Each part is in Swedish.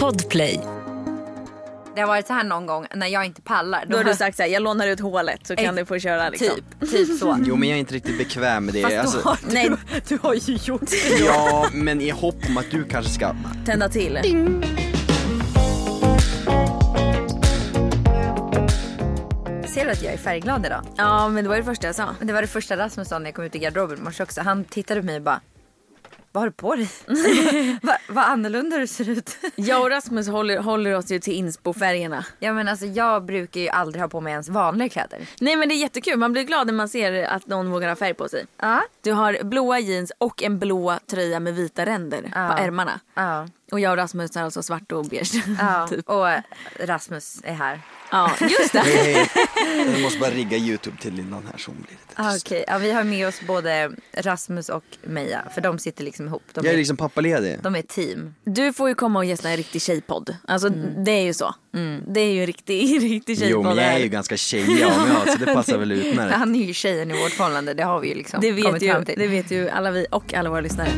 Podplay. Det har varit så här någon gång när jag inte pallar. Då har du sagt såhär, jag lånar ut hålet så kan Ex- du få köra liksom. Typ, typ så. Jo men jag är inte riktigt bekväm med det. Fast Alltså, du, har, nej. du, du har ju gjort det. ja men i hopp om att du kanske ska... Tända till. Ser du att jag är färgglad idag? Ja men det var det första jag sa. Det var det första Rasmus sa när jag kom ut i garderoben i morse också. Han tittade på mig och bara vad har du på dig? vad, vad annorlunda du ser ut. Jag och Rasmus håller, håller oss ju till inspo-färgerna. ja men alltså jag brukar ju aldrig ha på mig ens vanliga kläder. Nej men det är jättekul, man blir glad när man ser att någon vågar ha färg på sig. Ja. Du har blåa jeans och en blå tröja med vita ränder Ja. på ärmarna. Ja. Och jag och Rasmus har alltså svart och beige. ja. typ. Och Rasmus är här. Ja, just det. Jag måste bara rigga YouTube till Lindan här så hon blir lite tyst. Okej, ja, vi har med oss både Rasmus och Meja. För de sitter liksom ihop. De Jag är är, liksom pappaledig. de är team. Du får ju komma och gästa en riktig tjejpodd. Alltså det är ju så. Det är ju en riktig, riktig tjejpodd. Jo men jag är ju ganska tjejig av mig så det passar väl utmärkt. Han är ju tjejen i vårt förhållande. Det har vi ju liksom det, vet kommit ju, fram till. det vet ju alla vi och alla våra lyssnare.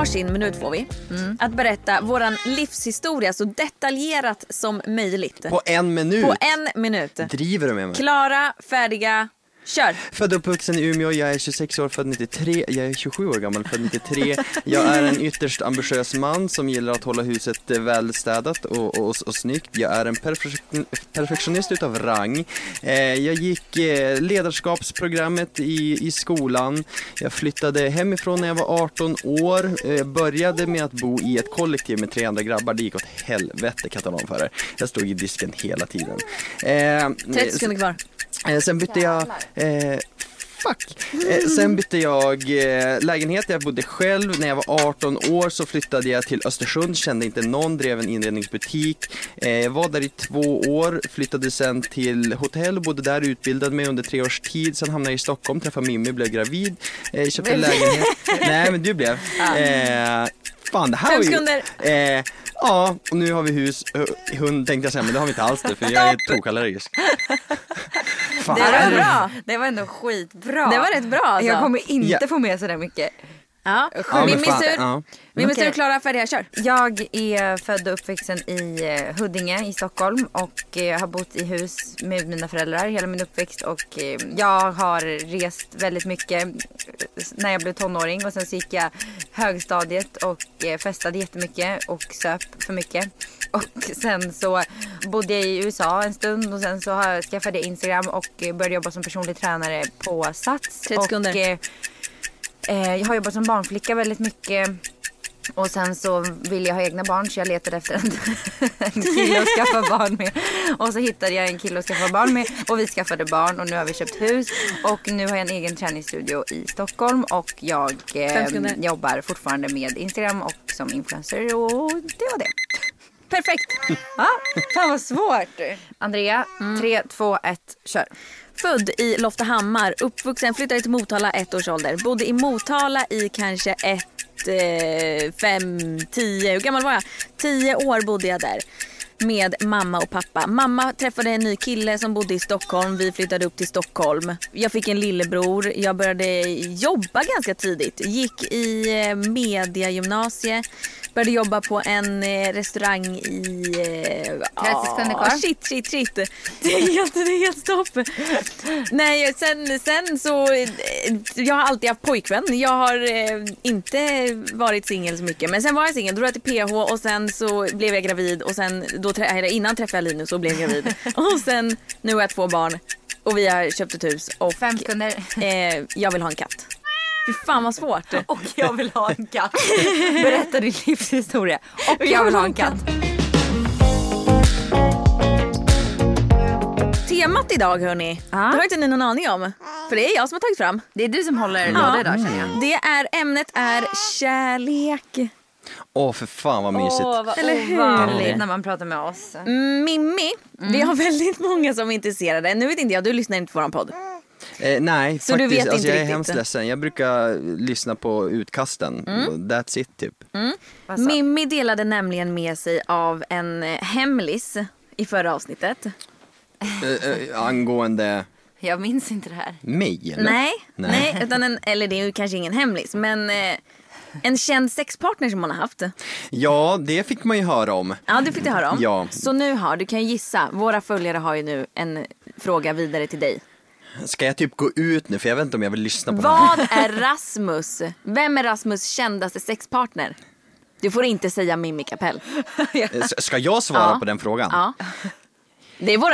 Varsin minut får vi. Att berätta våran livshistoria så detaljerat som möjligt. På en minut? På en minut. Driver du med mig? Klara, färdiga, kör! Född och uppvuxen i Umeå, jag är 26 år, född 93, jag är 27 år gammal, född 93. Jag är en ytterst ambitiös man som gillar att hålla huset eh, välstädat och, och, och snyggt. Jag är en perfek- perfektionist utav rang. Eh, jag gick eh, ledarskapsprogrammet i, i skolan. Jag flyttade hemifrån när jag var 18 år. Eh, började med att bo i ett kollektiv med tre andra grabbar. Det gick åt helvete kan jag tala om för er. Jag stod i disken hela tiden. Eh, 30 sekunder kvar. Eh, sen bytte jag, eh, fuck. Eh, sen bytte jag lägenhet, jag bodde själv. När jag var 18 år så flyttade jag till Östersund, kände inte någon, drev en inredningsbutik. Eh, var där i två år, flyttade sen till hotell, bodde där, utbildade mig under tre års tid. Sen hamnade jag i Stockholm, träffade Mimmi, blev gravid. Köpte en lägenhet. Nej men du blev. Eh, fan det här var ju... Eh, ja, och nu har vi hus, eh, hund tänkte jag säga, men det har vi inte alls det för jag är tokallergisk. Fan. Det var bra. Det var ändå skitbra. Det var rätt bra alltså. Jag kommer inte Ja. få med så där mycket. Ja. Ja, fan, tur. ja. Och Klara, färdiga, kör. Jag är född och uppvuxen i eh, Huddinge i Stockholm och eh, har bott i hus med mina föräldrar hela min uppväxt och eh, jag har rest väldigt mycket när jag blev tonåring och sen så gick jag högstadiet och eh, festade jättemycket och söp för mycket. Och sen så bodde jag i USA en stund och sen så skaffade jag Instagram och började jobba som personlig tränare på Sats. 30 sekunder. Och, eh, jag har jobbat som barnflicka väldigt mycket. Och sen så ville jag ha egna barn så jag letade efter en, en kille att skaffa barn med. Och så hittade jag en kille att skaffa barn med och vi skaffade barn och nu har vi köpt hus. Och nu har jag en egen träningsstudio i Stockholm och jag eh, jobbar fortfarande med Instagram och som influencer och det var det. Perfekt. Ja, fan vad svårt. Andrea, tre, två, ett, kör. Född i Loftahammar, uppvuxen, flyttade till Motala ett års ålder. Bodde i Motala i kanske ett, eh, fem, tio, hur gammal var jag? Tio år bodde jag där. Med mamma och pappa. Mamma träffade en ny kille som bodde i Stockholm. Vi flyttade upp till Stockholm. Jag fick en lillebror. Jag började jobba ganska tidigt. Gick i eh, mediagymnasie. Började jobba på en eh, restaurang i... Eh, 30 sekunder kvar. Shit, shit, shit. Det är helt, det är helt stopp. Nej, sen, sen så... eh, Jag har alltid haft pojkvän. Jag har eh, inte varit singel så mycket. Men sen var jag singel. Då drog jag till PH och sen så blev jag gravid. Och sen, då, innan träffade jag Linus och blev gravid. och sen, nu har jag två barn. Och vi har köpt ett hus. Och Fem sekunder. eh, jag vill ha en katt. Fy fan vad svårt. Och jag vill ha en katt. Berätta din livshistoria. Och jag vill ha en katt. Temat idag hörni, Ja. det har inte ni någon aning om. För det är jag som har tagit fram. Det är du som håller låda idag känner jag. Det är, ämnet är kärlek. Åh för fan vad mysigt. vad Eller hur? ovanligt när man pratar med oss. Mimmi, vi har väldigt många som är intresserade. Nu vet inte jag, du lyssnar inte på vår podd. Eh, nej, Så du faktiskt. vet alltså, inte jag är hemskt ledsen. Jag brukar lyssna på utkasten. That's it typ. Sa- Mimmi delade nämligen med sig av en eh, hemlis i förra avsnittet. Eh, eh, angående... Jag minns inte det här. Mig eller? Nej, Nej. nej. utan en, eller det är ju kanske ingen hemlis, men eh, en känd sexpartner som hon har haft. Ja, det fick man ju höra om. Ja, det fick du höra om. Ja. Så nu har, du kan ju gissa, våra följare har ju nu en fråga vidare till dig. Ska jag typ gå ut nu för jag vet inte om jag vill lyssna på det här. Vad är Rasmus? Vem är Rasmus kändaste sexpartner? Du får inte säga Mimmi Kapell. S- Ska jag svara Ja. på den frågan? Ja. Det är våra,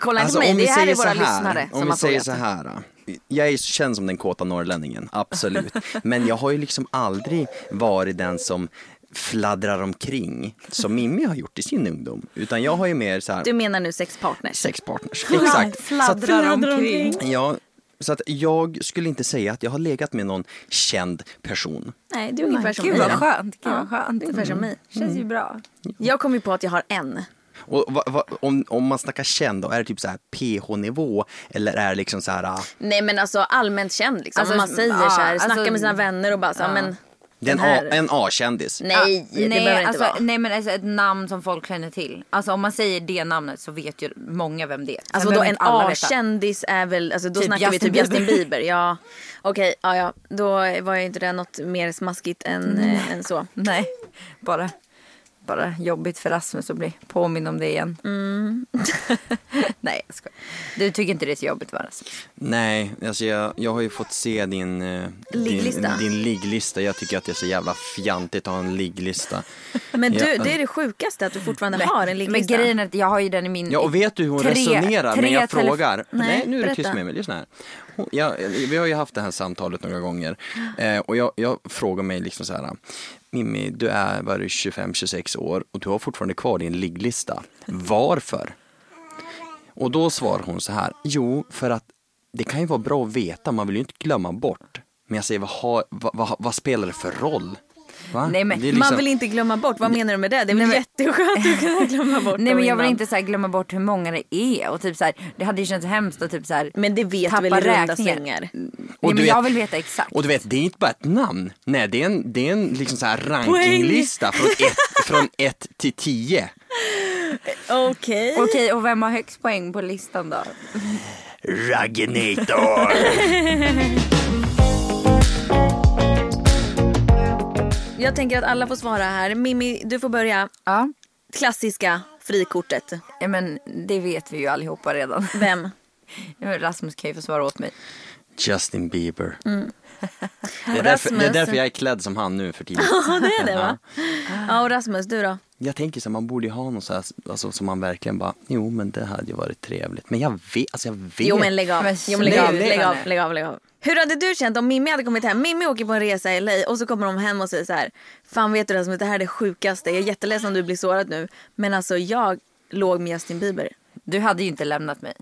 kolla inte Alltså, på mig, det här är våra här, lyssnare som Om vi har säger frågat. så här. då. Jag är känd som den kåta norrlänningen, absolut. Men jag har ju liksom aldrig varit den som fladdrar omkring som Mimmi har gjort i sin ungdom. Utan jag har ju mer så här Du menar nu sexpartners? sexpartners. Exakt. Så att, Fladdrar omkring. ja, så att jag skulle inte säga att jag har legat med någon känd person. Nej, det är ungefär som Gud mig vad då. skönt. Gud vad skönt. ungefär som mig. Känns ju bra. Jag kom ju på att jag har en. Och va, va, om, om man snackar känd, då är det typ så här PH-nivå eller är det liksom så här ah, Nej men alltså allmänt känd liksom. Alltså, Om man säger ja, så här, alltså- snackar med sina vänner och bara så, ja. men det är en, här. A, en A-kändis? Nej, det nej, behöver det alltså, inte vara. nej men alltså ett namn som folk känner till. Alltså om man säger det namnet så vet ju många vem det är. Sen Alltså då en inte. A-kändis är väl, alltså då Typ snackar vi Justin typ Justin Bieber. Bieber. Ja, okej, ja ja. Då var ju inte det något mer smaskigt än, eh, än så. Nej, bara, bara jobbigt för Rasmus att bli påminn om det igen. Mm. nej jag skojar. Du tycker inte det är så jobbigt va Rasmus? Nej, alltså jag, jag har ju fått se din, eh, Ligglista. din, din ligglista. Jag tycker att det är så jävla fjantigt att ha en ligglista. Men du, Ja. det är det sjukaste att du fortfarande har en Men ligglista. grejen är att jag har ju den i min... Ja, och vet du hur hon Tre- resonerar tre när jag frågar? Nej, Nej, nu är du tyst med mig, lyssna här ja, vi har ju haft det här samtalet några gånger eh, och jag, jag frågar mig liksom så här. Mimmi, du är var 25-26 år och du har fortfarande kvar din ligglista. Varför? Och då svarar hon så här. Jo, för att det kan ju vara bra att veta, man vill ju inte glömma bort. Men jag säger, vad, har, vad, vad, vad spelar det för roll? Va? Nej, men är Man liksom- vill inte glömma bort, vad menar du med det? Det är väl Nej, men- jätteskönt att kunna glömma bort Nej men jag vill innan. inte så här glömma bort hur många det är och typ så här, det hade ju känts hemskt att typ så här, Men det vet tappa väl i runda räkningar. slängar? Och Nej men jag vet- vill veta exakt. Och du vet, det är inte bara ett namn. Nej, det är en, det är en liksom så här rankinglista från ett, från ett till tio. Okej. Okej och vem har högst poäng på listan då? Ragnator! Jag tänker att alla får svara här. Mimmi, du får börja. Ja. Klassiska frikortet. ja men det vet vi ju allihopa redan. Vem? Rasmus kan ju få svara åt mig. Justin Bieber. Mm. Det, är därför, det är därför jag är klädd som han nu för tiden. Ja, det är det va? Ja, och Rasmus, du då? Jag tänker så här, man borde ju ha något så här, alltså, som man verkligen bara, jo men det hade ju varit trevligt. Men jag vet, alltså jag vet. Jo men lägg av. Jo, men lägg, av, lägg, av, lägg av, lägg av. Hur hade du känt om Mimmi hade kommit hem? Mimmi åker på en resa i LA och så kommer de hem och säger så här. Fan vet du Rasmus, det här är det sjukaste. Jag är jätteledsen om du blir sårad nu. Men alltså jag låg med Justin Bieber. Du hade ju inte lämnat mig.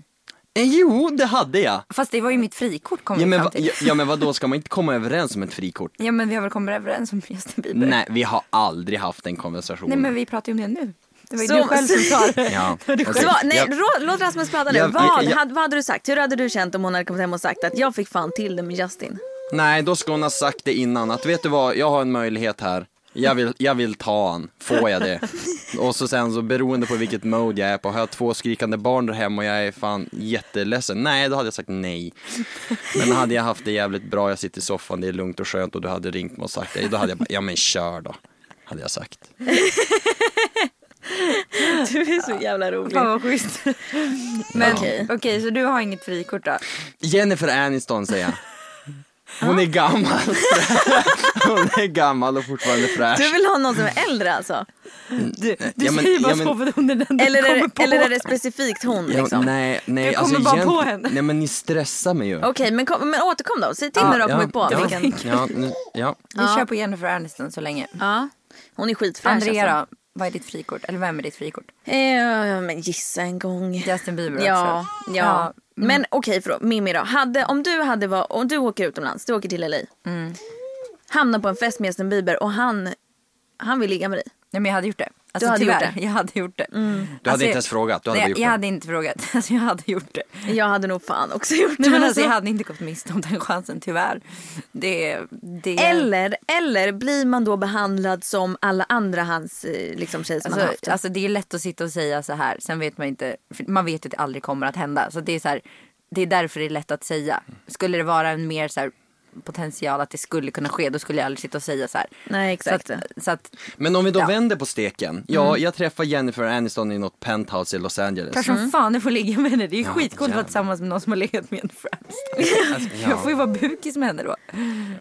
Eh, jo, det hade jag. Fast det var ju mitt frikort kom Ja vi men, fram till. ja, ja men vad då ska man inte komma överens om ett frikort? Ja men vi har väl kommit överens om Justin Bieber? Nej, vi har aldrig haft en konversation. Nej men vi pratar ju om det nu. Det var ju Så- du själv som sa det. Ja, nej, Jag- rå- låt Rasmus prata nu. Jag- vad, jag- hade, vad hade du sagt? Hur hade du känt om hon hade kommit hem och sagt att jag fick fan till det med Justin? Nej, då ska hon ha sagt det innan att vet du vad, jag har en möjlighet här. Jag vill, jag vill ta han, får jag det? Och så sen så beroende på vilket mode jag är på, har jag två skrikande barn där hemma och jag är fan jätteledsen, nej då hade jag sagt nej. Men hade jag haft det jävligt bra, jag sitter i soffan, det är lugnt och skönt och du hade ringt mig och sagt det, då hade jag bara, ja men kör då. Hade jag sagt. Du är så jävla rolig. Fan vad schysst. Men Okej. okej så du har inget frikort då? Jennifer Aniston säger jag. Hon är gammal. Hon är gammal och fortfarande fräsch. Du vill ha någon som är äldre alltså? Du, du Ja, men- säger bara ja, men- så för att hon är den Eller du är, det, på. eller är det specifikt hon Ja, liksom? nej, nej. alltså, Du kommer bara på egent- henne. Nej men ni stressar mig ju. Okej, men, kom, men återkom då. Säg till när du har kommit på. ja, vilken... ja, nu, ja. Vi kör på Jennifer Aniston så länge. ja. Hon är skitfräsch Andrea alltså. Vad är ditt frikort? Eller vem är ditt frikort? Eh, men gissa en gång. Justin Bieber Ja, också? ja. Men okej, okay, Mimmi då. Hade, om du hade var, om du åker utomlands, du åker till LA. Mm. Hamnar på en fest med Justin Bieber och han, han vill ligga med dig. Nej men jag hade gjort det. Alltså, hade gjort tyvärr, det? Jag hade gjort det. Du hade Alltså, inte ens frågat, du hade nej, gjort jag det. hade inte frågat. Alltså, jag hade gjort det. Jag hade nog fan också gjort det. Men alltså, alltså. jag hade inte gått miste om den chansen tyvärr. Det, det... Eller, eller blir man då behandlad som alla andra hans eh, liksom, tjejer som han har Alltså, haft? alltså det är lätt att sitta och säga så här. Sen vet man inte. Man vet att det aldrig kommer att hända. Så det är så här. det är därför det är lätt att säga. Skulle det vara en mer så här potential att det skulle kunna ske då skulle jag aldrig sitta och säga så här. Nej exakt. Så att, så att Men om vi då Ja. vänder på steken. Ja, jag träffar Jennifer Aniston i något penthouse i Los Angeles. Kanske som fan jag får ligga med henne. Det är ju Ja, skitcoolt att vara tillsammans med någon som har legat med en Aniston. Alltså, Jag får ju vara bukis med henne då.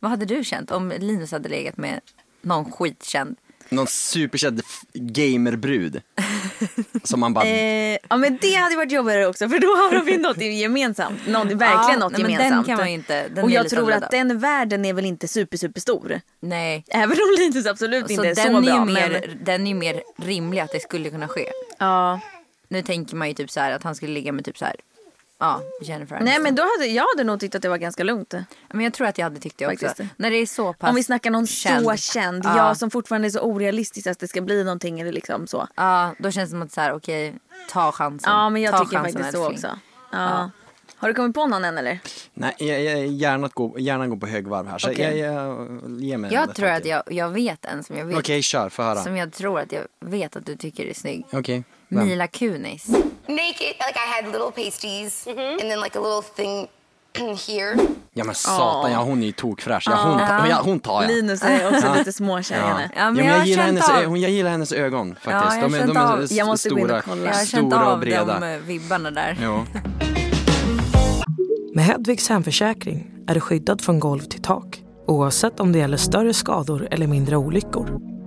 Vad hade du känt om Linus hade legat med någon skitkänd? Någon superkänd gamerbrud. Som man bara, Eh, ja men det hade varit jobbigare också för då har vi något gemensamt. Något, verkligen Ja, något nej, men gemensamt. den kan man inte- den och jag tror annorlunda. att den världen är väl inte super super stor. Nej. Även om Linus absolut Så inte är den, så är bra. ju mer, Men, den är ju mer rimlig att det skulle kunna ske. ja. Nu tänker man ju typ så här att han skulle ligga med typ så här. Ja, Jennifer Nej Aniston. men då hade, jag hade nog tyckt att det var ganska lugnt. Men jag tror att jag hade tyckt det också. Faktiskt. När det är så pass Om vi snackar någon känd. så känd, Ja. ja. som fortfarande är så orealistisk att det ska bli någonting eller liksom så. Ja, då känns det som att så här, okej, ta chansen. Ja men jag ta tycker chansen, faktiskt så älskling. också. Ja. Har du kommit på någon än eller? nej, jag, jag, gärna, gå, gärna gå på högvarv här. Så Okej. jag, jag, ge mig Jag tror att jag, jag vet en som jag vet. Okej, kör, få höra. Som jag tror att jag vet att du tycker är snygg. Okej. Vem? Mila Kunis. naked. Like I had little pasties and then like a little thing here. Ja men satan, ja hon är ju tokfräsch. Ja, hon, ta, ja, hon tar jag. Linus är också lite småkär Ja. henne. Ja, men jag jag, gillar hennes, av- jag gillar hennes ögon faktiskt. jag har de är, de är av- Jag måste gå in och stora, kolla. Jag har känt stora av breda. de eh, vibbarna där. Ja. Med Hedvigs hemförsäkring är du skyddad från golv till tak oavsett om det gäller större skador eller mindre olyckor.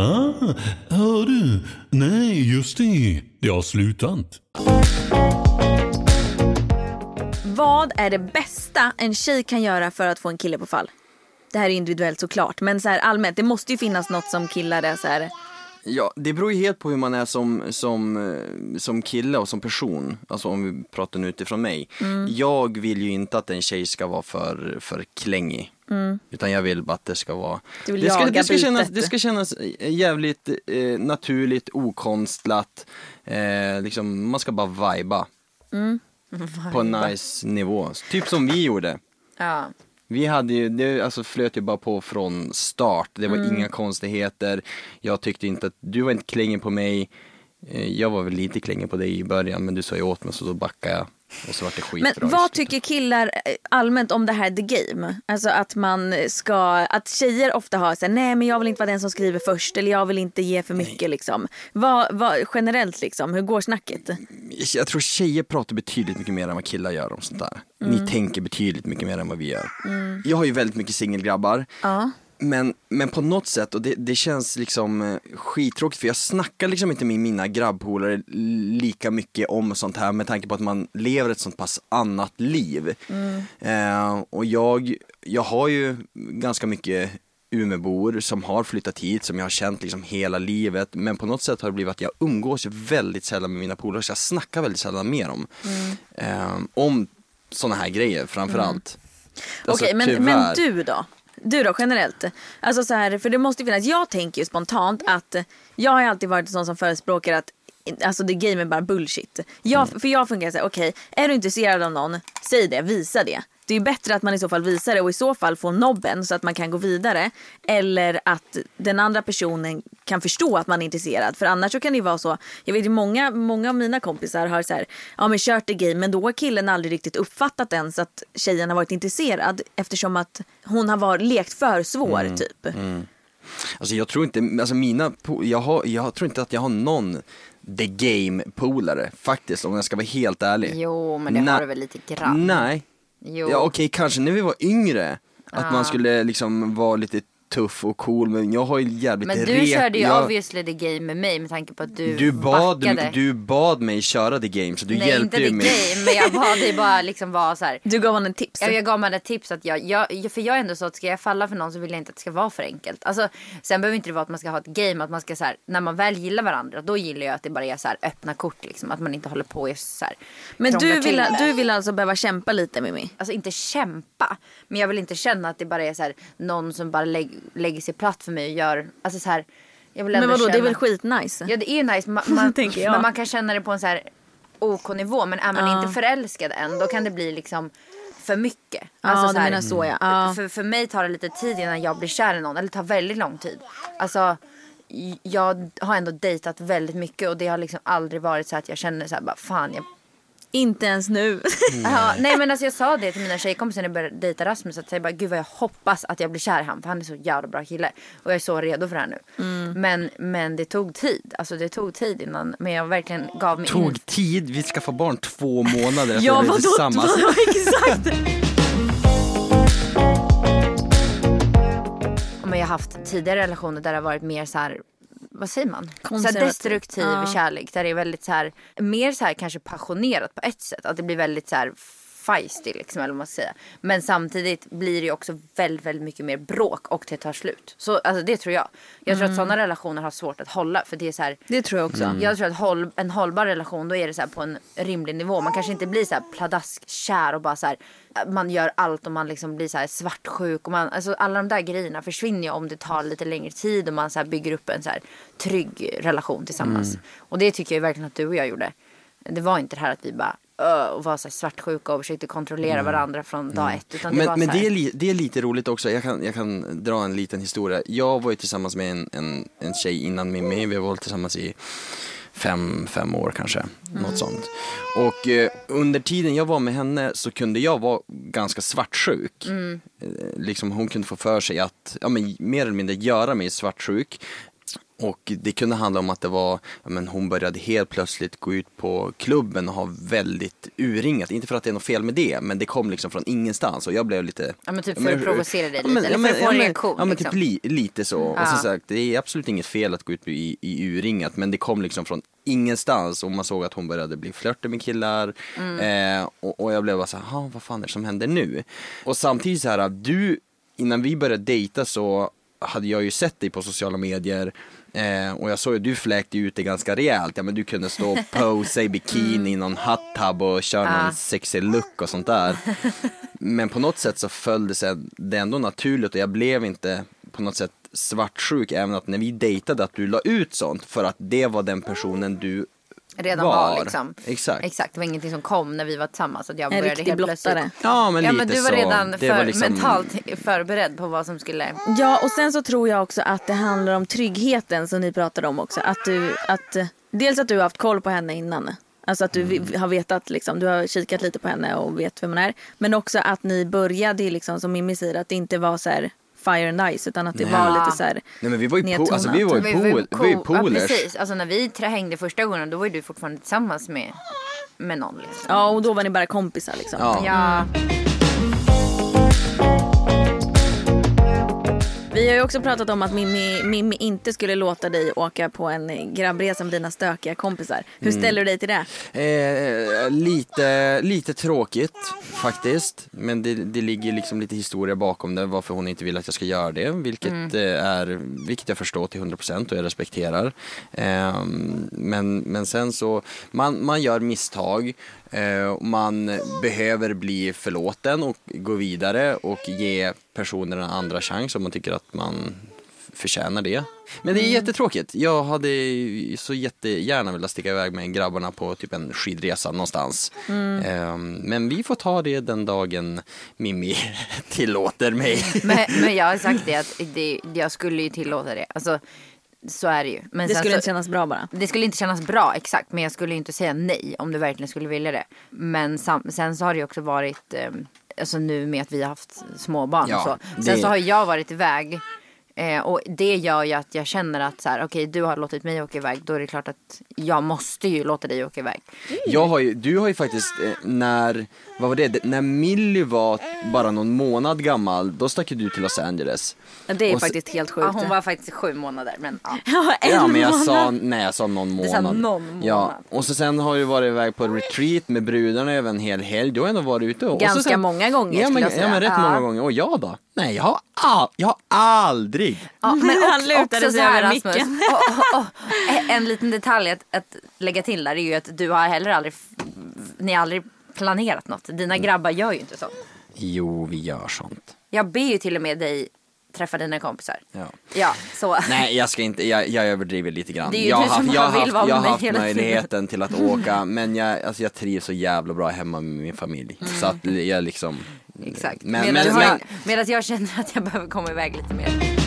Ah, hör du? Nej, just det. Det har slutat. Vad är det bästa en tjej kan göra för att få en kille på fall? Det här är individuellt såklart, men så här allmänt, det måste ju finnas något som killar är så här. ja, det beror ju helt på hur man är som, som, eh, som kille och som person. Alltså om vi pratar nu utifrån mig. Mm. Jag vill ju inte att en tjej ska vara för, för klängig. Utan jag vill bara att det ska vara Mm. Du vill det ska, jaga det, ska kännas, det ska kännas eh, jävligt eh, naturligt, okonstlat. Eh, liksom, man ska bara viba. Mm. På en nice nivå. Typ som vi gjorde. Ja. Vi hade ju, det alltså flöt ju bara på från start. Det var Mm. inga konstigheter. Jag tyckte inte att, du var inte klängig på mig. Eh, Jag var väl lite klängig på dig i början men du sa ju åt mig så då backade jag. Och så var det skitbra. Men vad tycker killar eh, allmänt om det här the game? Alltså att man ska, att tjejer ofta har så här, nej men jag vill inte vara den som skriver först eller jag vill inte ge för mycket liksom. Vad, vad, generellt liksom, hur går snacket? Jag tror tjejer pratar betydligt mycket mer än vad killar gör om sånt där. Mm. Ni tänker betydligt mycket mer än vad vi gör. Jag har ju väldigt mycket singelgrabbar. Ja. Men, men på något sätt, och det, det känns liksom eh, skittråkigt för jag snackar liksom inte med mina grabbpolare lika mycket om sånt här med tanke på att man lever ett sånt pass annat liv. Eh, och jag, jag har ju ganska mycket Umeåbor som har flyttat hit, som jag har känt liksom hela livet. Men på något sätt har det blivit att jag umgås väldigt sällan med mina polare, så jag snackar väldigt sällan med dem. Eh, om såna här grejer framförallt. Alltså, Okej men, tyvärr. men du då? Du då generellt? Alltså så här, för det måste finnas, jag tänker ju spontant att jag har alltid varit en sån som förespråkar att Alltså det game är bara bullshit. Jag, Mm. För jag fungerar så här, okej, är du intresserad av någon, säg det, visa det. Det är ju bättre att man i så fall visar det och i så fall får nobben så att man kan gå vidare. Eller att den andra personen kan förstå att man är intresserad. För annars så kan det ju vara så, jag vet ju många, många av mina kompisar har så här, ja men kört det game men då har killen aldrig riktigt uppfattat ens att tjejen har varit intresserad eftersom att hon har varit, lekt för svår Mm. typ. Alltså jag tror inte, alltså mina, jag, har, jag tror inte att jag har någon the game-polare faktiskt om jag ska vara helt ärlig. Jo, men det Nej. har du väl lite grann? Nej. Jo. Ja okej, kanske när vi var yngre. Att man skulle liksom vara lite tuff och cool men jag har ju jävligt Men du re- körde ju jag, obviously the game med mig med tanke på att du, du bad, backade. du bad mig köra the game så du Nej hjälpte inte the ju mig. game men jag bad dig bara liksom vara så här. Du gav honom ett tips. Ja, jag gav mig ett tips att jag, jag, för jag är ändå så att ska jag falla för någon så vill jag inte att det ska vara för enkelt. Alltså, sen behöver inte det vara att man ska ha ett game, att man ska så här, när man väl gillar varandra då gillar jag att det bara är så här öppna kort liksom. Att man inte håller på och så här, Men du vill, du vill alltså behöva kämpa lite Mimmi? Alltså inte kämpa, men jag vill inte känna att det bara är så här, någon som bara lägg, lägger sig platt för mig och gör, alltså så här. Jag vill Men vadå, det är känna- väl skitnice? Ja det är nice, man, man, men man kan känna det på en så här OK-nivå. Men är man Ja. inte förälskad än då kan det bli liksom för mycket. Alltså, du så här, menar så, ja. Ja. För, för mig tar det lite tid innan jag blir kär i någon. Eller det tar väldigt lång tid. Alltså jag har ändå dejtat väldigt mycket och det har liksom aldrig varit så att jag känner så här bara fan jag Inte ens nu. Ja, nej men alltså jag sa det till mina tjejkompisar när jag började dejta Rasmus. Att jag bara, gud vad jag hoppas att jag blir kär i han. För han är så jävla bra kille. Och jag är så redo för det här nu. Mm. Men, men det tog tid. Alltså det tog tid innan. Men jag verkligen gav mig in. Tog tid, vi ska få barn två månader efter ja vi är vadå? tillsammans. vadå? Exakt. Men jag har haft tidigare relationer där det har varit mer så här vad säger man? Så destruktiv Ja. kärlek. Där det är väldigt så här, mer så här kanske passionerat på ett sätt. Att det blir väldigt så här feisty liksom eller vad man ska säga. Men samtidigt blir det också väldigt, väldigt mycket mer bråk och det tar slut. Så alltså det tror jag. Jag tror att sådana relationer har svårt att hålla för det är så här Det tror jag också. Jag tror att håll, en hållbar relation då är det så på en rimlig nivå. Man kanske inte blir så här pladaskkär och bara så här man gör allt och man liksom blir så här svartsjuk och man, alltså alla de där grejerna försvinner ju om det tar lite längre tid och man så bygger upp en så här trygg relation tillsammans. Och det tycker jag verkligen att du och jag gjorde. Det var inte det här att vi bara och var så här svartsjuka och försökte kontrollera varandra från dag ett. Utan det Men, men så här, det, är li, det är lite roligt också, jag kan, jag kan dra en liten historia. Jag var ju tillsammans med en, en, en tjej innan Mimmi, vi har varit tillsammans i fem, fem år kanske, något sånt. Och eh, under tiden jag var med henne så kunde jag vara ganska svartsjuk. Eh, liksom hon kunde få för sig att, ja men mer eller mindre göra mig svartsjuk. Och det kunde handla om att det var, ja, men hon började helt plötsligt gå ut på klubben och ha väldigt urringat. Inte för att det är något fel med det, men det kom liksom från ingenstans och jag blev lite Ja, men typ för att provocera dig Ja, lite, eller för att få en ja, men- reaktion, Ja men liksom. typ li, lite så. Och Ja. som sagt, det är absolut inget fel att gå ut i, i urringat men det kom liksom från ingenstans och man såg att hon började bli flörtig med killar. Mm. Eh, och, och jag blev bara så här, "Ha, vad fan är det som händer nu? Och samtidigt så här, du, innan vi började dejta så hade jag ju sett dig på sociala medier Eh, och jag såg ju, du fläkte ut det ganska rejält. Ja men du kunde stå och posa i bikini i någon hot och köra Mm. Ja. någon sexig look och sånt där. Men på något sätt så föll det sig det ändå naturligt och jag blev inte på något sätt svartsjuk även att när vi dejtade att du la ut sånt för att det var den personen du redan var. var, liksom. Exakt. Exakt, det var ingenting som kom när vi var tillsammans. Att jag En började riktig helt blottare. plötsligt. Ja men Ja lite men du var så. redan för, var liksom- mentalt förberedd på vad som skulle... Ja och sen så tror jag också att det handlar om tryggheten som ni pratade om också. Att du, att, dels att du har haft koll på henne innan. Alltså att du vi- har vetat liksom, du har kikat lite på henne och vet vem hon är. Men också att ni började liksom som Mimmi säger att det inte var så här fire and ice utan att det Nej. var lite så här Nej men vi var ju, po- alltså, vi var ju, Vi var ju pol- vi var ju Ja, precis. Alltså när vi hängde första gången då var ju du fortfarande tillsammans med, med någon. Liksom. Ja och då var ni bara kompisar liksom. Ja. Ja. Vi har ju också pratat om att Mimmi, Mimmi inte skulle låta dig åka på en grabbresa med dina stökiga kompisar. Hur Mm. ställer du dig till det? Eh, lite, lite tråkigt faktiskt. Men det, det ligger liksom lite historia bakom det. Varför hon inte vill att jag ska göra det. Vilket, eh, är, vilket jag förstår till 100% och jag respekterar. Eh, men, men sen så, man, man gör misstag. Eh, man behöver bli förlåten och gå vidare och ge personer en andra chans om man tycker att man förtjänar det. Men det är jättetråkigt. Jag hade så jättegärna velat sticka iväg med grabbarna på typ en skidresa någonstans. Ehm, men vi får ta det den dagen Mimmi tillåter mig. Men, men jag har sagt det att det, jag skulle ju tillåta det. Alltså, så är det ju. Men Det sen skulle så, inte kännas bra bara. det skulle inte kännas bra exakt. Men jag skulle ju inte säga nej om du verkligen skulle vilja det. Men sam, sen så har det ju också varit, eh, alltså nu med att vi har haft småbarn Ja, och så. Sen det- så har jag varit iväg. Eh, och det gör ju att jag känner att så här, okej du har låtit mig åka iväg. Då är det klart att jag måste ju låta dig åka iväg. Jag har ju, du har ju faktiskt, eh, när, vad var det, Det- när Millie var bara någon månad gammal, då stack ju du till Los Angeles. Det är Och så- faktiskt helt sjukt. Ja, hon var faktiskt sju månader men ja. Ja, en Ja men jag månad. sa, nej jag sa någon månad. sa någon månad. Ja, och så sen har jag varit iväg på retreat med brudarna över en hel helg. Du har ändå varit ute. Och Ganska så sen, många gånger, ja, men, jag säga. Ja men rätt Ja. många gånger. Och jag då? Nej jag har, all, jag har aldrig. Ja, men Han lutade sig över micken. och- och- och, En liten detalj att, att lägga till där är ju att du har heller aldrig, ni har aldrig planerat något. Dina grabbar gör ju inte sånt. Jo vi gör sånt. Jag ber ju till och med dig träffa dina kompisar. Ja. Ja, så. Nej jag ska inte, jag, jag överdriver lite grann. Det är ju jag du som jag vill haft, vara jag har haft möjligheten till att åka men jag, alltså, jag trivs så jävla bra hemma med min familj. Så att jag liksom Exakt. Men, medan, men, har, medan jag känner att jag behöver komma iväg lite mer.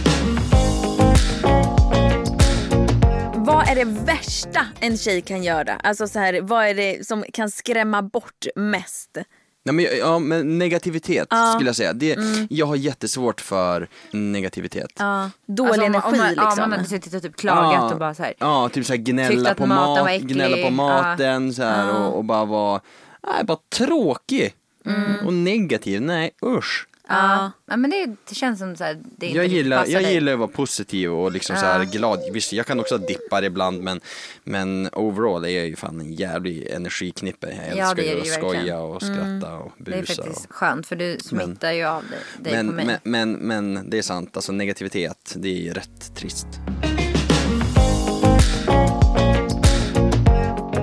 Är det värsta en tjej kan göra? Alltså så här, vad är det som kan skrämma bort mest? Nej, men, ja, men negativitet skulle jag säga. Det, Mm. Jag har jättesvårt för negativitet. Ja. Dålig Alltså, energi om man, liksom. Ja, man hade suttit och typ klagat och bara så här. Ja, typ såhär Tyckte gnälla på, mat, gnälla på Ja. maten så här, och, och bara vara, nej bara tråkig. Mm. Och negativ, nej usch. Ja. ja, men det, det känns som så här, det inte Jag gillar, passar jag dig. gillar att vara positiv och liksom så här glad. Visst, jag kan också dippa ibland men, men overall är jag ju fan en jävlig energiknippe. Jag Ja, älskar det är ju att skoja verkligen. och skratta och Det är busa. faktiskt och... skönt för du smittar ju av dig, dig Men, på mig. men, men, men det är sant, alltså negativitet, det är ju rätt trist.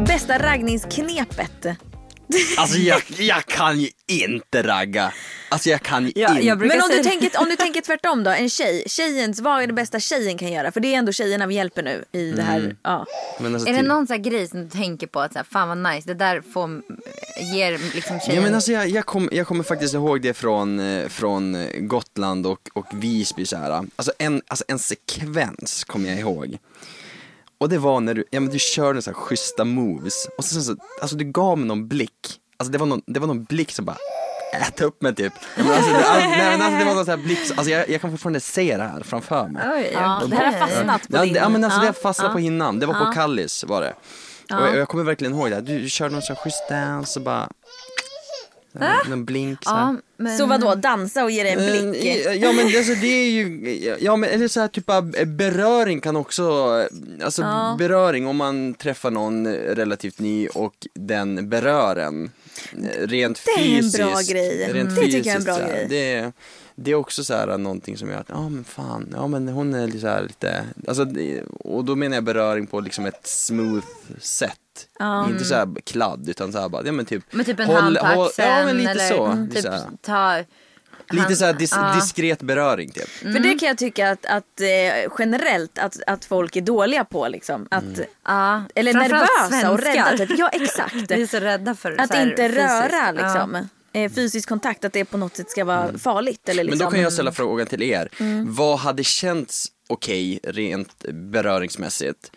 Bästa raggningsknepet? Alltså jag, jag kan ju inte ragga. Alltså jag kan ju Ja, inte. jag Men om du, tänker, om du tänker tvärtom då, en tjej. Tjejens, vad är det bästa tjejen kan göra? För det är ändå tjejerna vi hjälper nu i det här. Ja. Men alltså, Är det typ- någon sån här grej som du tänker på att så här, fan vad nice, det där får, ger liksom tjejen... Ja, men alltså jag, jag, kom, jag kommer faktiskt ihåg det från, eh, från eh, Gotland och, och Visby så här. Alltså en, alltså en sekvens kommer jag ihåg. Och det var när du, ja men du körde så här schyssta moves och sen så, alltså du gav mig någon blick. Alltså det var någon, det var någon blick som bara äta upp mig typ. Ja, men alltså, det, alltså, nej, men alltså, det var någon sån här blick, alltså jag, jag kan fortfarande se det här framför mig. Oj, Ja, det här har fastnat på Ja, din... det, ja men alltså ja. det fastnade på hinnan, det var på Kallis var det. Och jag, jag kommer verkligen ihåg det, här. du körde någon sån här schysst dance och bara Någon blink så här. Ja, men... Så vad då dansa och ge dig en blick? Eh, Ja men alltså det är ju, ja men eller så här typ av beröring kan också, alltså beröring om man träffar någon relativt ny och den berör en. eh, Rent Det är en fysiskt. bra grej. Rent Mm. Det tycker jag är en fysiskt, bra grej. Det, är- det är också så här någonting som gör att, ja men fan, ja men hon är lite så här lite, alltså, det- och då menar jag beröring på liksom ett smooth sätt. Inte så här kladd utan så här bara, ja men typ Men typ en håll- hand på håll- axeln Ja men lite eller så. mm, typ så här. ta... Lite hand- så här dis- ja. diskret beröring typ. För det kan jag tycka att, att eh, generellt att, att folk är dåliga på liksom. Att, Ja, Eller framförallt nervösa och rädda. Typ. Ja exakt. Vi är så rädda för Att så här inte fysiskt. röra Ja. liksom. Eh, fysisk kontakt, att det på något sätt ska vara farligt. Eller liksom. Men då kan jag ställa frågan till er. Mm. Vad hade känts okej rent beröringsmässigt?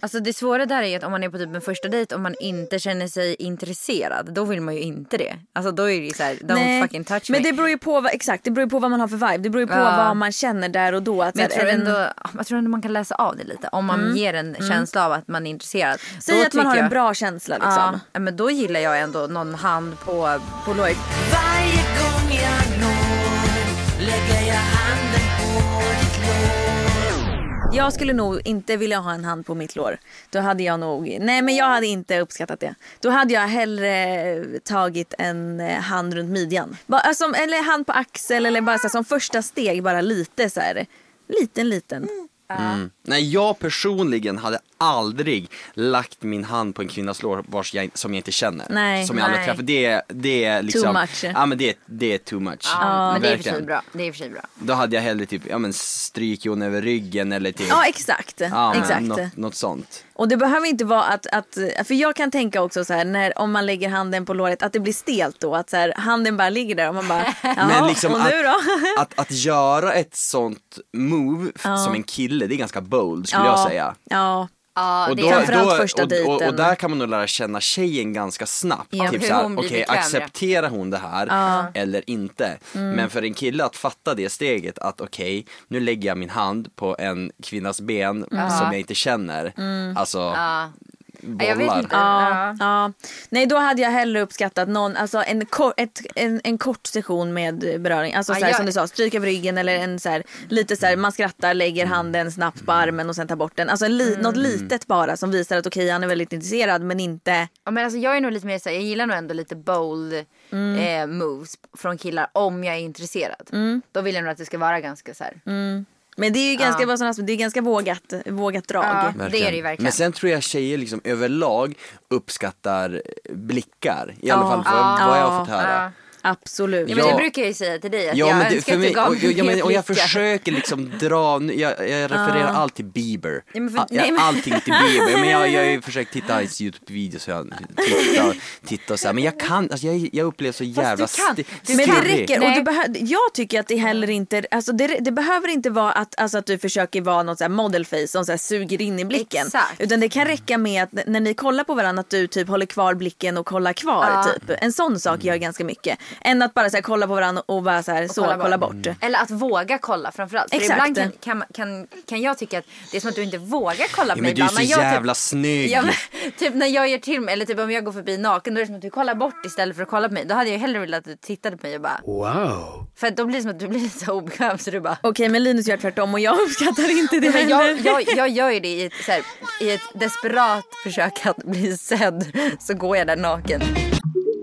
Alltså det svåra där är att om man är på typ en första dejt och man inte känner sig intresserad, då vill man ju inte det. Alltså då är det ju såhär, don't Nej, fucking touch men me. det beror ju på vad, exakt, det beror ju på vad man har för vibe. Det beror ju på Ja. vad man känner där och då. Att, Men jag tror, en- ändå, jag tror ändå man kan läsa av det lite. Om man ger en känsla av att man är intresserad. Säg då att man har tycker en jag- bra känsla liksom. Ja, ja, men då gillar jag ändå någon hand på, på låret. Varje gång jag når Jag skulle nog inte vilja ha en hand på mitt lår. Då hade jag nog, nej men jag hade inte uppskattat det. Då hade jag hellre tagit en eh, hand runt midjan. Bara, alltså, eller hand på axel eller bara så här, som första steg bara lite så här. Liten liten. Mm. Nej, jag personligen hade aldrig lagt min hand på en kvinnas lår vars jag, som jag inte känner. Nej, som jag aldrig nej. träffat. Det, är- det är liksom, much. Ja men det, det är too much. Ja, men det är i och för sig Verkligen. bra. Det är i och för sig bra. Då hade jag hellre typ, ja men stryk hon över ryggen eller typ. Ja exakt. ja, men exakt. Något, något sånt. Och det behöver inte vara att, att, för jag kan tänka också så här när om man lägger handen på låret att det blir stelt då att så här, handen bara ligger där och man bara jaha Men liksom och nu då? att, att, att göra ett sånt move f- som en kille, det är ganska bold skulle jag säga. Ja, Ja, Och det då, är Framförallt då, första och, och, och där kan man nog lära känna tjejen ganska snabbt. Ja. Typ såhär, okej ja. accepterar hon det här eller inte? Mm. Men för en kille att fatta det steget att okej, nu lägger jag min hand på en kvinnas ben som jag inte känner. Alltså, Ja. Ja, jag vet bollar. inte. Ja, ja. Nej då hade jag hellre uppskattat någon, alltså en, kor, ett, en, en kort session med beröring. Alltså Ja, så här, jag- som du sa, stryk över ryggen eller en så här, lite så här, man skrattar, lägger handen snabbt på armen och sen tar bort den. Alltså en li, Mm. något litet bara som visar att okej han är väldigt intresserad men inte Ja, men alltså, jag är nog lite mer så här, jag gillar nog ändå lite bold eh, moves från killar om jag är intresserad. Då vill jag nog att det ska vara ganska så här. Men det är ju ganska, som- det är ganska vågat, vågat drag. Ja. Det är det ju verkligen. Men sen tror jag tjejer liksom överlag uppskattar blickar. I alla Ja. fall vad, vad jag har fått höra. Absolut. Ja, men det brukar jag ju säga till dig att Ja, jag men det, önskar för att du mig, gav och, mig och, ja, men, och jag försöker liksom dra, jag, jag refererar alltid till Bieber. Ja, men för- All- jag, nej, men- Allting till Bieber, men jag, jag har ju försökt titta hans YouTube-videos och jag tittar, tittar och så här. men jag kan, alltså jag, jag upplever så jävla du kan. Du Men det räcker. Och du behö- jag tycker att det heller inte, alltså det, det behöver inte vara att, alltså att du försöker vara något så här modelface som så här suger in i blicken. Exakt. Utan det kan räcka med att när ni kollar på varandra att du typ håller kvar blicken och kollar kvar. Ja. Typ. En sån sak gör ganska mycket. Än att bara så här, kolla på varandra och bara så här, så, kolla kolla, bort. bort. Eller att våga kolla framförallt. För Exakt. ibland kan, kan, kan, kan jag tycka att det är som att du inte vågar kolla på Ja, mig men du är så jag jävla snygg. Ja, men, typ när jag gör till mig, eller typ om jag går förbi naken då är det som att du kollar bort istället för att kolla på mig. Då hade jag hellre velat att du tittade på mig och bara Wow! För då blir det som att du blir lite obekväm så du bara Okej men Linus gör tvärtom och jag uppskattar inte det men heller. jag, jag, jag gör ju det i ett, så här, i ett desperat försök att bli sedd så går jag där naken.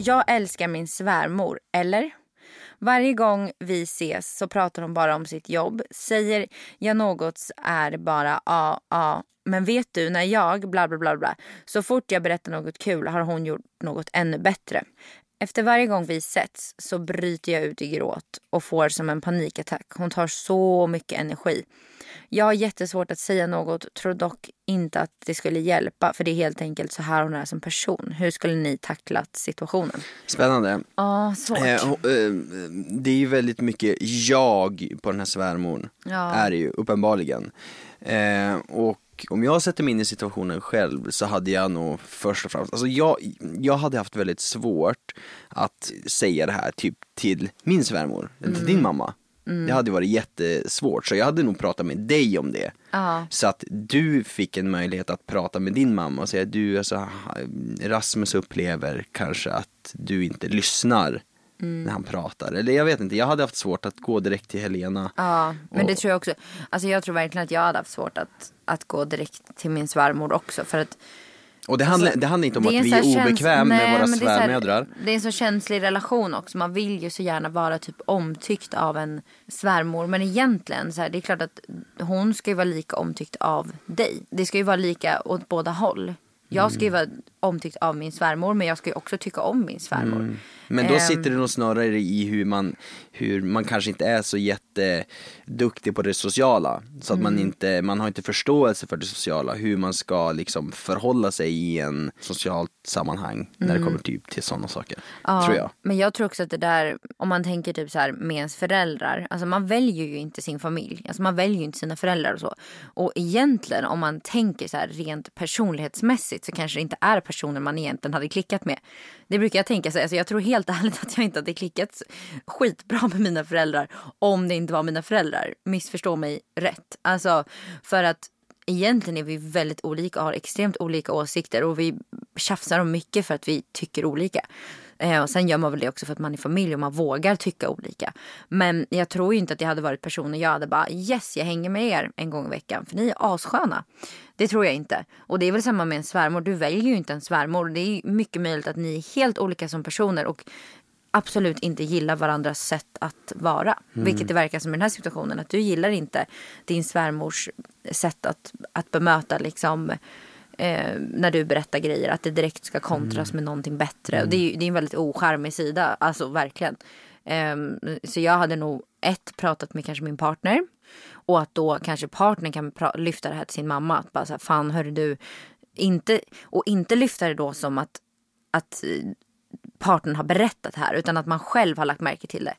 Jag älskar min svärmor, eller? Varje gång vi ses så pratar hon bara om sitt jobb. Säger jag något så är det bara ja, ja. Men vet du, när jag bla bla bla bla. Så fort jag berättar något kul har hon gjort något ännu bättre. Efter varje gång vi setts så bryter jag ut i gråt och får som en panikattack. Hon tar så mycket energi. Jag har jättesvårt att säga något, tror dock inte att det skulle hjälpa för det är helt enkelt så här hon är som person. Hur skulle ni tacklat situationen? Spännande. Ja, svårt. Eh, eh, det är ju väldigt mycket jag på den här svärmor. Ja. Är det ju uppenbarligen. Eh, och om jag sätter mig in i situationen själv så hade jag nog först och främst, alltså jag, jag hade haft väldigt svårt att säga det här typ till min svärmor, eller till din mamma. Det hade varit jättesvårt så jag hade nog pratat med dig om det. Ja. Så att du fick en möjlighet att prata med din mamma och säga du, alltså, Rasmus upplever kanske att du inte lyssnar när han pratar. Eller jag vet inte, jag hade haft svårt att gå direkt till Helena. Ja, men det Och- tror jag också. Alltså jag tror verkligen att jag hade haft svårt att, att gå direkt till min svärmor också. För att Och det handlar, Alltså, det handlar inte om det att vi är käns- obekväma Nej, med våra men det är här- svärmödrar. Det är en så känslig relation också. Man vill ju så gärna vara typ omtyckt av en svärmor. Men egentligen, så här, det är klart att hon ska ju vara lika omtyckt av dig. Det ska ju vara lika åt båda håll. Jag ska ju Mm. vara omtyckt av min svärmor men jag ska ju också tycka om min svärmor. Mm. Men då Ehm. sitter det nog snarare i hur man, hur man kanske inte är så jätteduktig på det sociala. Så att Mm. man inte, man har inte förståelse för det sociala, hur man ska liksom förhålla sig i en socialt sammanhang när det kommer typ till sådana saker. Mm. Ja, Tror jag. Men jag tror också att det där, om man tänker typ så här med ens föräldrar. Alltså man väljer ju inte sin familj. Alltså man väljer ju inte sina föräldrar och så. Och egentligen om man tänker så här rent personlighetsmässigt så kanske det inte är personer man egentligen hade klickat med. Det brukar jag tänka så här, alltså jag tror helt Helt ärligt att jag inte hade klickat skitbra med mina föräldrar om det inte var mina föräldrar. Missförstå mig rätt. Alltså för att egentligen är vi väldigt olika och har extremt olika åsikter och vi tjafsar om mycket för att vi tycker olika. Eh, och sen gör man väl det också för att man är familj och man vågar tycka olika. Men jag tror ju inte att jag hade varit personen jag hade bara yes jag hänger med er en gång i veckan för ni är assköna. Det tror jag inte. Och det är väl samma med en svärmor. Du väljer ju inte en svärmor. Det är mycket möjligt att ni är helt olika som personer och absolut inte gillar varandras sätt att vara. Vilket det verkar som i den här situationen. Att du gillar inte din svärmors sätt att, att bemöta liksom eh, när du berättar grejer. Att det direkt ska kontras med någonting bättre. Och det, är, ju- det är en väldigt ocharmig sida. Alltså verkligen. Ehm, så jag hade nog ett pratat med kanske min partner. Och att då kanske partnern kan lyfta det här till sin mamma. Att bara så här, fan hörru du. Inte, och inte lyfta det då som att, att eh, partnern har berättat här. Utan att man själv har lagt märke till det.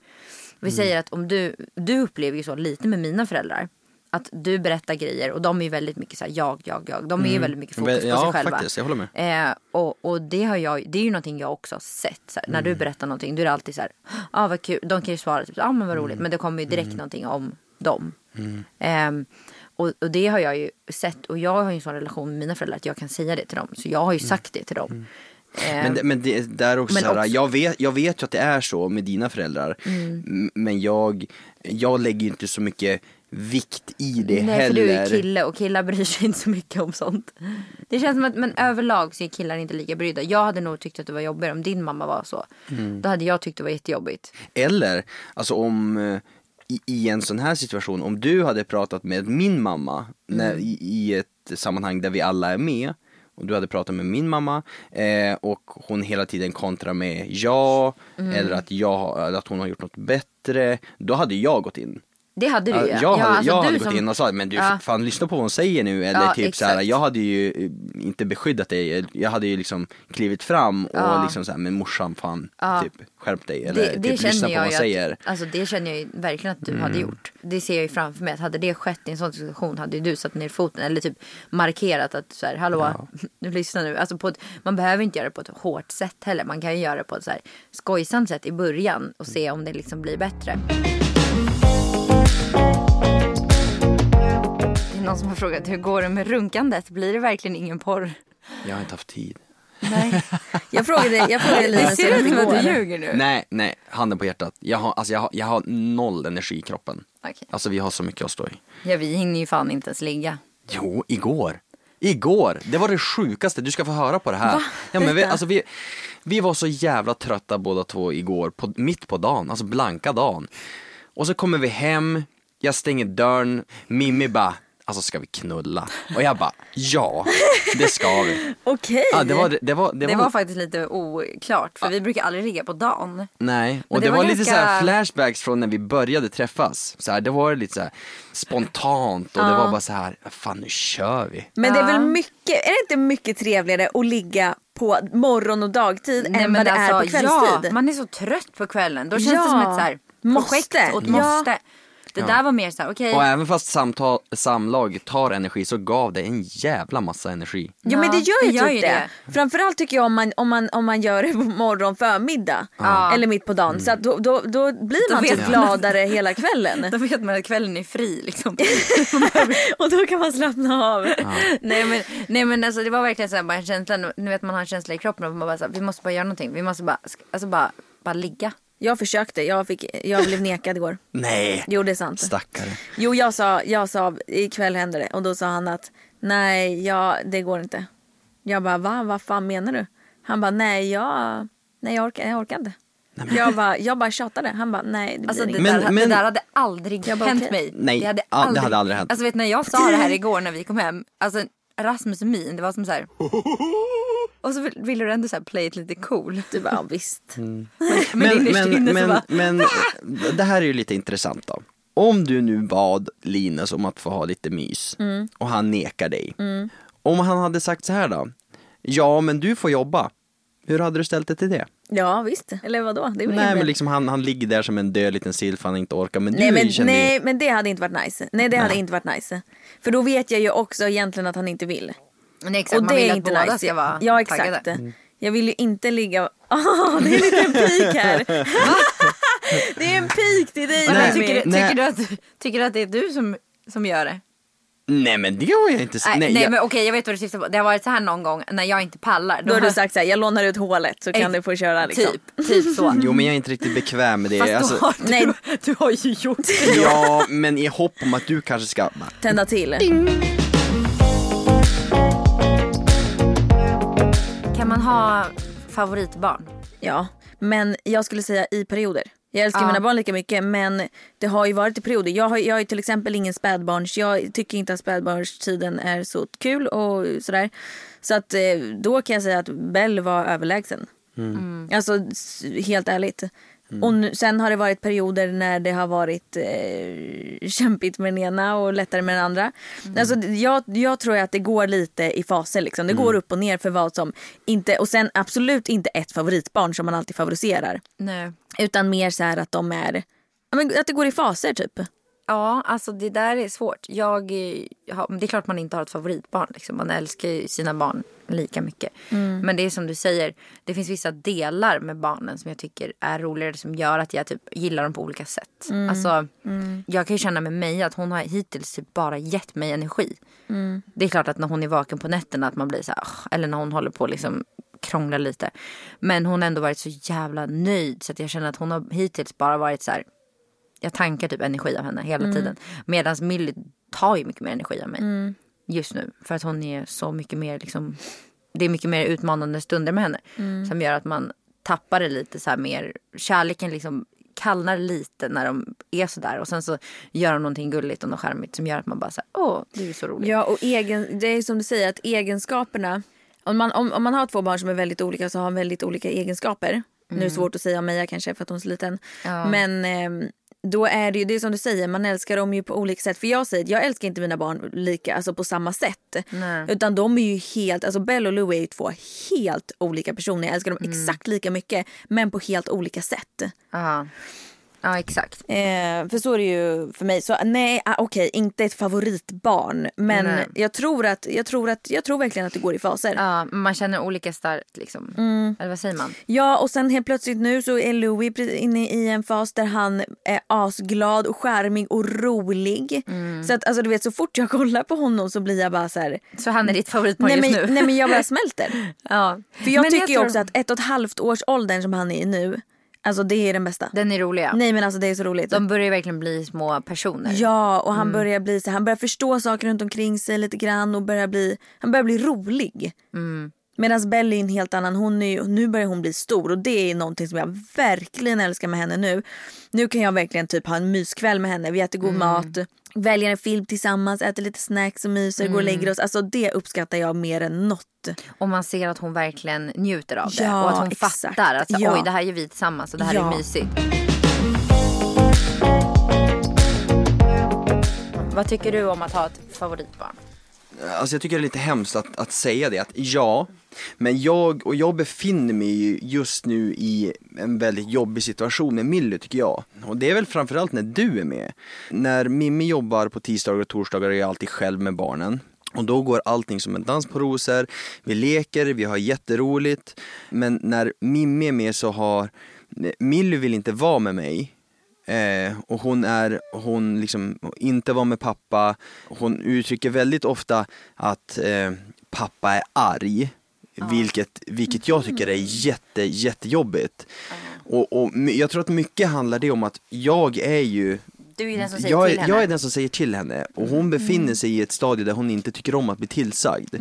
Vi säger att om du, du upplever ju så lite med mina föräldrar. Att du berättar grejer och de är väldigt mycket så här jag, jag, jag. De är ju väldigt mycket fokus på ja, sig själva. faktiskt, jag håller med. Eh, och och det, har jag, det är ju någonting jag också har sett. Så här, När Mm. du berättar någonting då är det alltid så här, ah, vad kul. De kan ju svara typ, ja ah, men vad Mm. roligt. Men det kommer ju direkt någonting om dem. Ehm, och, och det har jag ju sett. Och jag har ju en sån relation med mina föräldrar att jag kan säga det till dem. Så jag har ju sagt det till dem. Ehm, Mm. Men, det- men det där också, Men så här, också- Jag, vet, jag vet ju att det är så med dina föräldrar. Mm. Men jag, jag lägger ju inte så mycket vikt i det Nej för du är heller. kille och killar bryr sig inte så mycket om sånt. Det känns som att men överlag så är killar inte lika brydda. Jag hade nog tyckt att det var jobbigare om din mamma var så. Mm. Då hade jag tyckt det var jättejobbigt. Eller, alltså om eh, i, i en sån här situation, om du hade pratat med min mamma när, Mm. i, i ett sammanhang där vi alla är med och du hade pratat med min mamma eh, och hon hela tiden kontrar med ja Mm. eller att, jag, eller att hon har gjort något bättre, då hade jag gått in. Det hade du ju. Ja, jag hade, alltså jag hade gått som- in och sagt men du Ja. fan lyssna på vad hon säger nu eller Ja, typ så här, jag hade ju eh, inte beskyddat dig, jag hade ju liksom klivit fram och Ja. liksom så här, men morsan fan Ja. typ skärp dig eller det, det typ lyssna känner på vad hon säger. Att, alltså det känner jag ju verkligen att du hade Mm. gjort. Det ser jag ju framför mig att hade det skett i en sån situation hade ju du satt ner foten eller typ markerat att så här, hallå, du lyssnar nu. Alltså på ett, man behöver inte göra det på ett hårt sätt heller. Man kan ju göra det på ett så här skojsamt sätt i början och se om det liksom blir bättre. Någon som har frågat hur går det med runkandet? Blir det verkligen ingen porr? Jag har inte haft tid. Nej. Jag frågade, jag frågade Det Linus ser ut som det att du ljuger nu. Nej, nej, handen på hjärtat. Jag har, alltså jag har, jag har noll energi i kroppen. Okej. Alltså vi har så mycket att stå i. Ja, vi hinner ju fan inte ens ligga. Jo, igår. Igår, det var det sjukaste, du ska få höra på det här. Ja, men vi, alltså, vi, vi var så jävla trötta båda två igår, på, mitt på dagen, alltså blanka dagen. Och så kommer vi hem, jag stänger dörren, Mimmi bara, alltså ska vi knulla? Och jag bara, ja, det ska vi. Okej. Ja, det var, det var, det Det var, var faktiskt lite oklart för vi brukar aldrig ligga på dagen. nej, och det, det var, var lite ganska- så här flashbacks från när vi började träffas. Så här, det var lite så här spontant och det var bara så här, fan nu kör vi. Men det är väl mycket, är det inte mycket trevligare att ligga på morgon och dagtid än vad det är på kvällstid? alltså, Ja, man är så trött på kvällen. Då känns Ja. det som ett så här projekt Måste. och ett Ja. Det där var mer så här, okej. Och även fast samtal, samlag tar energi så gav det en jävla massa energi. Jo men det gör ju det gör typ ju det. Framförallt tycker jag om man, om man, om man gör det på morgon, förmiddag. Ja. Eller mitt på dagen. Så att då, då, då blir Då man vet typ man. gladare hela kvällen. Då vet man att kvällen är fri liksom. och då kan man slappna av. nej, men, nej men alltså det var verkligen så här, bara en känsla. Nu vet man har en känsla i kroppen och man bara så här, vi måste bara göra någonting. Vi måste bara, alltså bara, bara ligga. Jag försökte, jag, fick, jag blev nekad igår. Nej! Jo det är sant. Stackare. Jo jag sa, jag sa ikväll händer det och då sa han att nej ja, det går inte. Jag bara va, vad fan menar du? Han bara nej jag, nej jag orkar, jag orkar inte. Jag bara, jag bara tjatade. Han bara nej det blir Alltså det, inget. Men- där, men- det där hade aldrig Jag bara, hänt okej. mig. Nej, det hade ja, det hade aldrig hänt. Alltså vet när jag sa det här igår när vi kom hem. Alltså Rasmus min, det var som så här. Och så vill- ville du ändå så här play it lite cool. Du bara ja, visst. Men, Men, men, så men, bara, men det här är ju lite intressant då. Om du nu bad Linus om att få ha lite mys Mm. och han nekar dig. Om han hade sagt så här då. Ja men du får jobba. Hur hade du ställt dig till det? Ja visst, eller vadå? Det Nej men liksom han, han ligger där som en död liten sill för han inte orkar. Men du Nej men, känner ju- nej men det hade inte varit nice. Nej det hade inte varit nice. För då vet jag ju också egentligen att han inte vill. Nej, exakt, Och man det vill är att inte båda nice. ska vara ja exakt. taggade. Jag vill ju inte ligga... Åh, det är en liten pik här. det är en pik till dig Nej, tycker, du, nej. tycker, du att, tycker du att det är du som, som gör det? Nej men det har jag inte sagt. Nej, nej, jag- men okej jag vet vad du syftar på. Det har varit så här någon gång när jag inte pallar. Då har du jag- sagt så här, jag lånar ut hålet så kan Eh, du få köra liksom. Typ, typ så. Jo men jag är inte riktigt bekväm med det. Fast Alltså, då har, Nej. du, du har ju gjort det. ja men i hopp om att du kanske ska Tända till. Man ha favoritbarn? Ja, men jag skulle säga i perioder. Jag älskar Ja. mina barn lika mycket men det har ju varit i perioder. Jag, har, jag är till exempel ingen spädbarns, jag tycker inte att spädbarnstiden är så kul och sådär. Så att eh, då kan jag säga att Bell var överlägsen. Alltså s- helt ärligt. Och nu, sen har det varit perioder när det har varit eh, kämpigt med den ena och lättare med den andra. Alltså, jag, jag tror att det går lite i faser. Liksom. Det går upp och ner för vad som inte... Och sen absolut inte ett favoritbarn som man alltid favoriserar. Nej. Utan mer så här att de är... Att det går i faser typ. Ja, alltså det där är svårt. Jag, eh, det är klart man inte har ett favoritbarn. Liksom. Man älskar ju sina barn lika mycket. Men det är som du säger, det finns vissa delar med barnen som jag tycker är roligare som gör att jag typ gillar dem på olika sätt. Alltså, Jag kan ju känna med mig att hon har hittills typ bara gett mig energi. Det är klart att när hon är vaken på nätterna att man blir så här, eller när hon håller på liksom krångla lite. Men hon har ändå varit så jävla nöjd så att jag känner att hon har hittills bara varit så här jag tankar typ energi av henne hela tiden. Medan Millie tar ju mycket mer energi av mig just nu. För att hon är så mycket mer liksom, det är mycket mer utmanande stunder med henne. Som gör att man tappar det lite så här mer, kärleken liksom kallnar lite när de är sådär. Och sen så gör de någonting gulligt och något charmigt som gör att man bara såhär, åh du är så rolig. Ja och egen, det är som du säger att egenskaperna. Om man, om, om man har två barn som är väldigt olika så har de väldigt olika egenskaper. Nu är det svårt att säga om Meja kanske för att hon är så liten. Ja. Men ehm, då är det ju det är som du säger, man älskar dem ju på olika sätt. För jag säger jag älskar inte mina barn lika, alltså på samma sätt. Nej. Utan de är ju helt, alltså Belle och Louie är ju två helt olika personer. Jag älskar dem exakt lika mycket men på helt olika sätt. Ja. Ja exakt. Eh, för så är det ju för mig. Så nej, ah, okej, inte ett favoritbarn. Men Nej. jag tror, att, jag, tror att, jag tror verkligen att det går i faser. Ja. Ja, man känner olika starkt liksom. Eller vad säger man? och sen helt plötsligt nu så är Louis inne i en fas där han är asglad och charmig och rolig. Så att alltså du vet så fort jag kollar på honom så blir jag bara så här. Så han är ditt favoritbarn just nu? nej men jag bara smälter. ja. För jag Men tycker ju tror- också att ett och ett halvt års åldern som han är i nu. Alltså det är den bästa. Den är rolig ja. Nej men alltså det är så roligt. De börjar verkligen bli små personer. Ja, och han Mm. börjar bli så han börjar förstå saker runt omkring sig lite grann och börjar bli, han börjar bli rolig. Mm. Medan Belly är en helt annan, hon är, nu börjar hon bli stor och det är någonting som jag verkligen älskar med henne nu. Nu kan jag verkligen typ ha en myskväll med henne, vi äter god Mm. mat, väljer en film tillsammans, äter lite snacks och myser, går och Mm. lägger oss. Alltså det uppskattar jag mer än något. Och man ser att hon verkligen njuter av det. Ja, och att hon exakt. fattar att så, Ja. oj det här gör vi tillsammans och det här Ja. är mysigt. Vad tycker du om att ha ett favoritbarn? Alltså jag tycker det är lite hemskt att, att säga det, att ja, men jag, och jag befinner mig ju just nu i en väldigt jobbig situation med Milly tycker jag. Och det är väl framförallt när du är med. När Mimmi jobbar på tisdagar och torsdagar är jag alltid själv med barnen. Och då går allting som en dans på rosor, vi leker, vi har jätteroligt. Men när Mimmi är med så har, Milly vill inte vara med mig. Eh, och hon är, hon liksom inte var med pappa, hon uttrycker väldigt ofta att eh, pappa är arg. Vilket, vilket jag tycker är jätte, jättejobbigt. Och, och my- jag tror att mycket handlar det om att jag är ju Du är den som säger jag, till är- henne. jag är den som säger till henne och hon befinner sig i ett stadie där hon inte tycker om att bli tillsagd.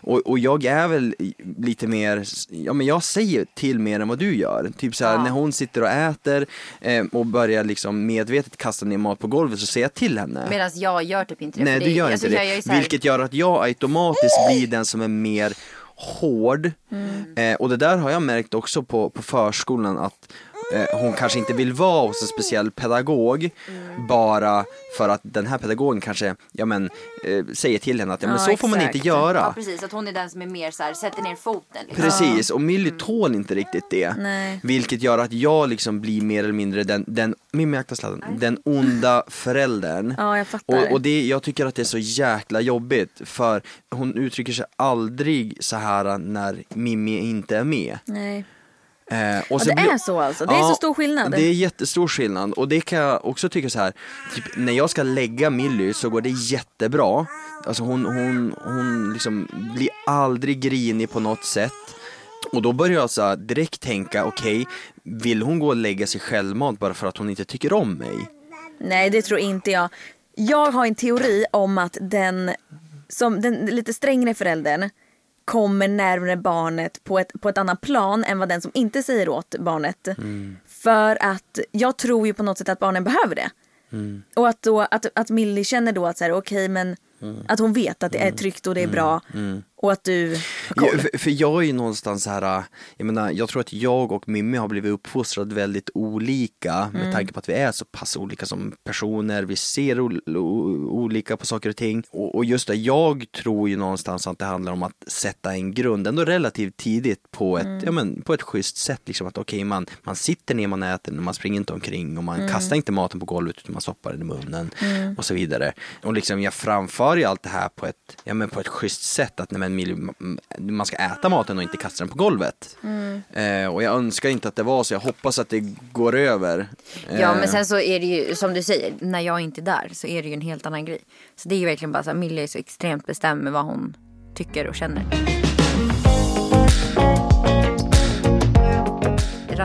Och, och jag är väl lite mer, ja men jag säger till mer än vad du gör. Typ så här, Ja. när hon sitter och äter eh, och börjar liksom medvetet kasta ner mat på golvet så säger jag till henne. Medan jag gör typ inte det. Nej du gör alltså, inte jag det. så här- Vilket gör att jag automatiskt blir den som är mer hård. Mm. Eh, och det där har jag märkt också på, på förskolan att eh, hon kanske inte vill vara hos en speciell pedagog Mm. bara för att den här pedagogen kanske, ja men, eh, säger till henne att ja, men Ja, så får man exakt. inte göra. Ja precis, att hon är den som är mer så här, sätter ner foten. Liksom. Precis, och Milly tål inte riktigt det. Nej. Vilket gör att jag liksom blir mer eller mindre den, den sladden, den onda föräldern. Ja, jag fattar. Och, och det, jag tycker att det är så jäkla jobbigt för hon uttrycker sig aldrig så här när Mimmi inte är med. Nej. Eh, och Ja, det är så alltså. Det är så stor skillnad. Det är jättestor skillnad och det kan jag också tycka så här. Typ, när jag ska lägga Milly så går det jättebra. Alltså hon, hon, hon liksom blir aldrig grinig på något sätt. Och då börjar jag så direkt tänka, okej, vill hon gå och lägga sig självmant bara för att hon inte tycker om mig? Nej, det tror inte jag. Jag har en teori om att den, som den lite strängre föräldern kommer närmare barnet på ett, på ett annat plan än vad den som inte säger åt barnet. För att jag tror ju på något sätt att barnen behöver det. Och att, då, att, att Millie känner då att så här, okej men att hon vet att det är tryggt och det är bra och att du har Ja, koll. för, för jag är ju någonstans så här, jag menar, jag tror att jag och Mimmi har blivit uppfostrade väldigt olika med tanke på att vi är så pass olika som personer, vi ser olika på saker och ting. Och, och just det, jag tror ju någonstans att det handlar om att sätta en grund, ändå relativt tidigt på ett, ja, men, på ett schysst sätt. Liksom att okej, man, man sitter ner, man äter, man springer inte omkring och man kastar inte maten på golvet utan man stoppar den i munnen och så vidare. Och liksom jag framför ju allt det här på ett, ja, men på ett schysst sätt, att nej, men, Mil- man ska äta maten och inte kasta den på golvet. Eh, och jag önskar inte att det var så, jag hoppas att det går över. Ja Eh, men sen så är det ju som du säger, när jag inte är där så är det ju en helt annan grej. Så det är ju verkligen bara så här, Millie är så extremt bestämd med vad hon tycker och känner.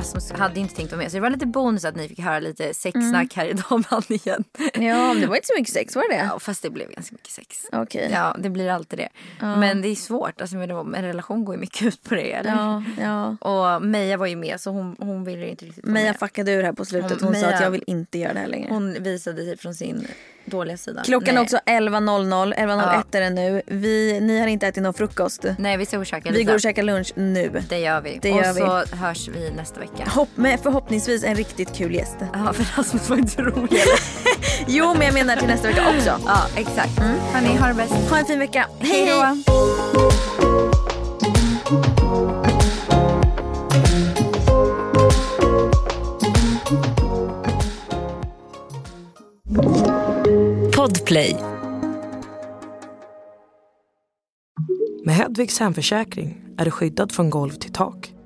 Rasmus hade inte tänkt vara med så det var lite bonus att ni fick höra lite sexsnack här idag med han igen. Ja, men det var inte så mycket sex, var det? Ja fast det blev ganska mycket sex. Okej. Ja det blir alltid det. Men det är svårt, alltså, en relation går ju mycket ut på det. Eller? Ja, ja. Och Meja var ju med så hon, hon ville inte riktigt vara Meja med. fuckade ur här på slutet. Hon Hon- sa att Meja- jag vill inte göra det här längre. Hon visade sig från sin dåliga sida. Klockan Nej. är också 11.00, 11.01 Ja. är det nu. Vi, ni har inte ätit någon frukost. Nej vi ska gå och käka Vi går och käkar lunch nu. Det gör vi. Det och gör så hörs vi nästa vecka. Hopp, med förhoppningsvis en riktigt kul gäst. Ja för Rasmus var inte rolig. Jo, men jag menar till nästa vecka också. ja exakt. Hörni ha det bäst. Ha en fin vecka. Hej! då. Podplay. Med Hedvigs hemförsäkring är du skyddad från golv till tak